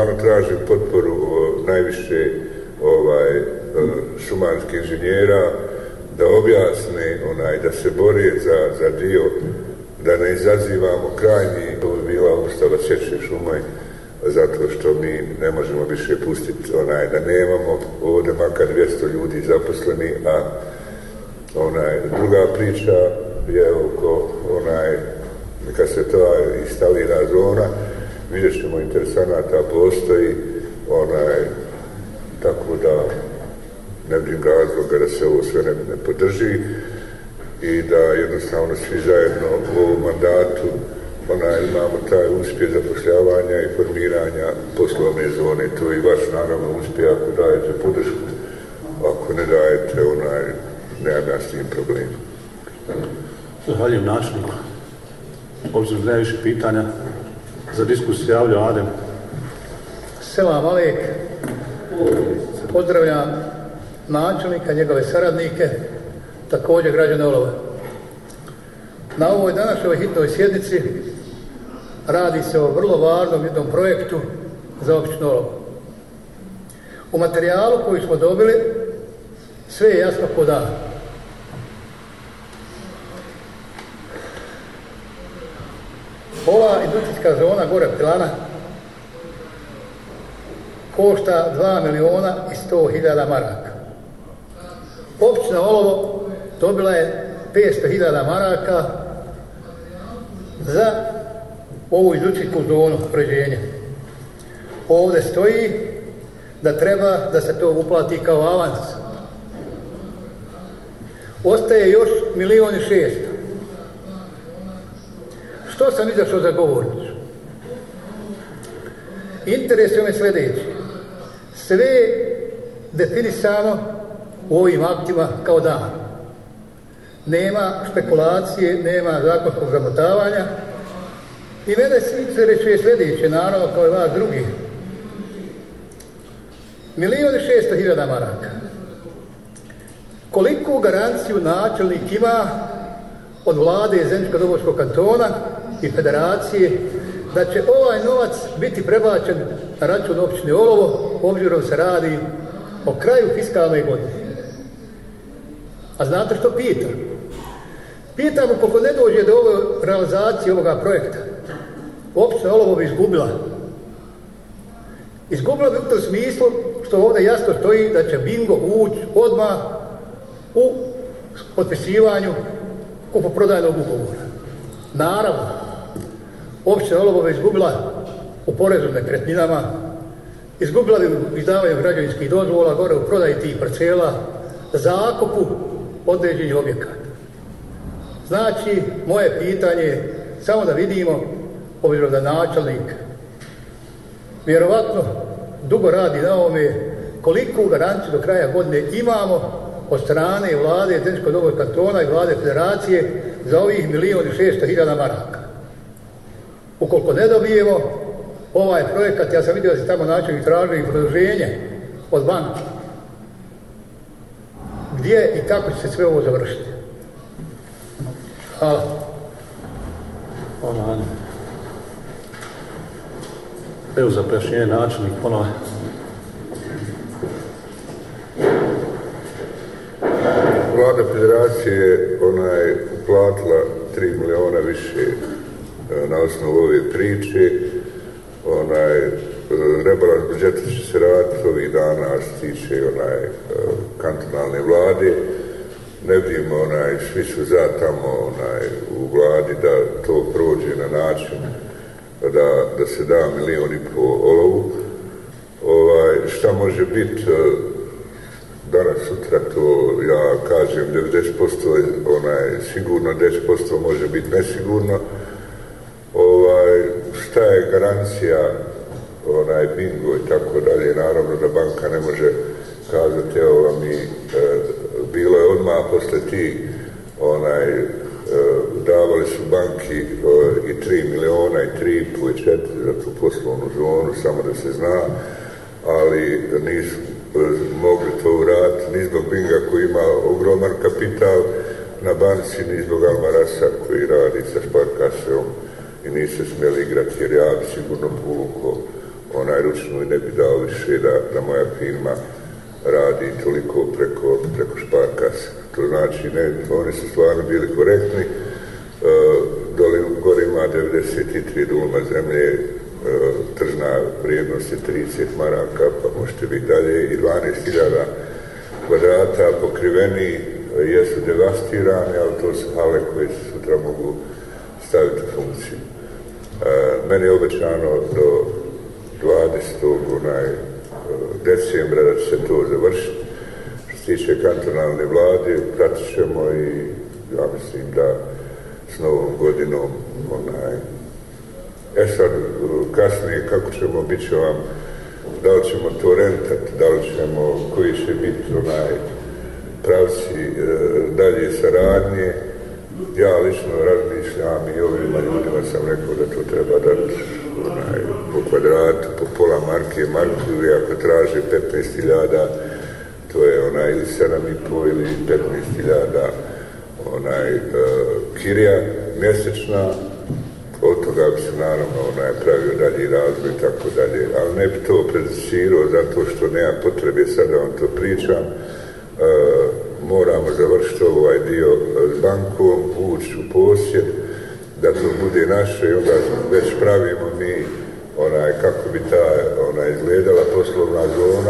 stvarno traže potporu najviše ovaj, e, šumarskih inženjera da objasne onaj, da se bore za, za dio da ne izazivamo krajnji, to bi bila ustava sjeće šumaj, zato što mi ne možemo više pustiti onaj, da nemamo ovdje makar 200 ljudi zaposleni, a onaj, druga priča je oko onaj, kad se to instalira zona, vidjet ćemo interesanata postoji, onaj, tako da ne vidim razloga da se ovo sve ne, ne podrži i da jednostavno svi zajedno u ovom mandatu ona, imamo taj uspjeh zapošljavanja i formiranja poslovne zone. To je i vaš naravno uspjeh ako dajete podršku, ako ne dajete onaj, nemam ja s tim problem. Zahvaljujem načinu. Obzirom da više pitanja, za diskusiju javlja Adem. Selam Alek, pozdravljam načelnika, njegove saradnike, također građane Olove. Na ovoj današnjoj hitnoj sjednici radi se o vrlo važnom jednom projektu za općinu Olovo. U materijalu koji smo dobili sve je jasno podano. Ova industrijska zona gore Pilana košta 2 miliona i 100 hiljada maraka. Općina Olovo dobila je 500 hiljada maraka za ovu industrijsku zonu pređenja. Ovde stoji da treba da se to uplati kao avans. Ostaje još milion i šest. Što sam izašao za govornicu? Interesuje me sljedeći. Sve definisano u ovim aktima kao dan. Nema špekulacije, nema zakonskog zamotavanja. I mene se reče sljedeće, naravno, kao i vas drugi. Milijon i šesto hiljada maraka. Koliko garanciju načelnik ima od vlade Zemljsko-Dobovskog kantona i federacije da će ovaj novac biti prebačen na račun općine Olovo, obzirom se radi o kraju fiskalne godine. A znate što pitam? Pitam koliko ne dođe do ove realizacije ovoga projekta. Općina Olovo bi izgubila. Izgubila bi u tom smislu što ovdje jasno stoji da će bingo ući odmah u potpisivanju kupoprodajnog ugovora. Naravno, opština Olobova izgubila u porezu nekretninama, izgubila bi izdavanje građevinskih dozvola gore u prodaji tih parcela, zakupu određenih objekata. Znači, moje pitanje je samo da vidimo, obzirom da načelnik vjerovatno dugo radi na ovome, koliko garanciju do kraja godine imamo od strane vlade Zemljskog dogovor kantona i vlade federacije za ovih milijon i šesto hiljada maraka. Ukoliko ne dobijemo ovaj projekat, ja sam vidio da se tamo načelnik traži i produženje od banka. Gdje i kako će se sve ovo završiti? Hvala. Hvala. Evo za prešenje načelnik ponovo. Vlada federacije ona je uplatila 3 miliona više E, na osnovu ove priče. Onaj, e, rebalans budžeta će se raditi ovih dana, a tiče onaj, e, kantonalne vlade. Ne vidimo, onaj, svi su za tamo onaj, u vladi da to prođe na način da, da se da milion i po olovu. Ovaj, šta može biti danas, sutra, to ja kažem 90% onaj, sigurno, 10% može biti nesigurno. Šta je garancija onaj bingo i tako dalje, naravno da banka ne može kazati, evo vam i e, bilo je odmah posle ti onaj, e, davali su banki e, i 3 miliona i 3,5 i 4 za tu poslovnu zonu, samo da se zna, ali nisu e, mogli to uraditi, ni zbog Binga koji ima ogroman kapital na banci, ni zbog Almarasa koji radi sa Sparkaseom i nisu smjeli igrati jer ja bi sigurno povukao onaj ručnu i ne bi dao više da, da moja firma radi toliko preko, preko šparkasa. To znači, ne, oni su stvarno bili korektni, Uh, dole gore ima 93 dulma zemlje, e, tržna vrijednost je 30 maraka, pa možete biti dalje, i 12.000 kvadrata pokriveni jesu devastirani, ali to su hale koje se sutra mogu staviti u funkciju. E, meni je obećano do 20. Onaj, e, decembra da će se to završiti. Što se tiče kantonalne vlade, pratit ćemo i ja mislim da s novom godinom onaj, E sad, e, kasnije, kako ćemo, bit će vam, da li ćemo to rentati, da li ćemo, koji će biti onaj pravci e, dalje saradnje. Ja lično razmišljam i ovima ljudima sam rekao da to treba dati onaj, po kvadratu, po pola marke, marku, ili ako traže 15.000, to je onaj ili 7,5 ili 15.000 onaj uh, kirija mjesečna, od toga bi se naravno onaj pravio dalje razvoj i tako dalje, ali ne bi to predicirao zato što nema potrebe sad vam to pričam, uh, moramo završiti ovaj dio bankom, ući u posjed, da to bude naše i onda već pravimo mi onaj, kako bi ta ona izgledala poslovna zona.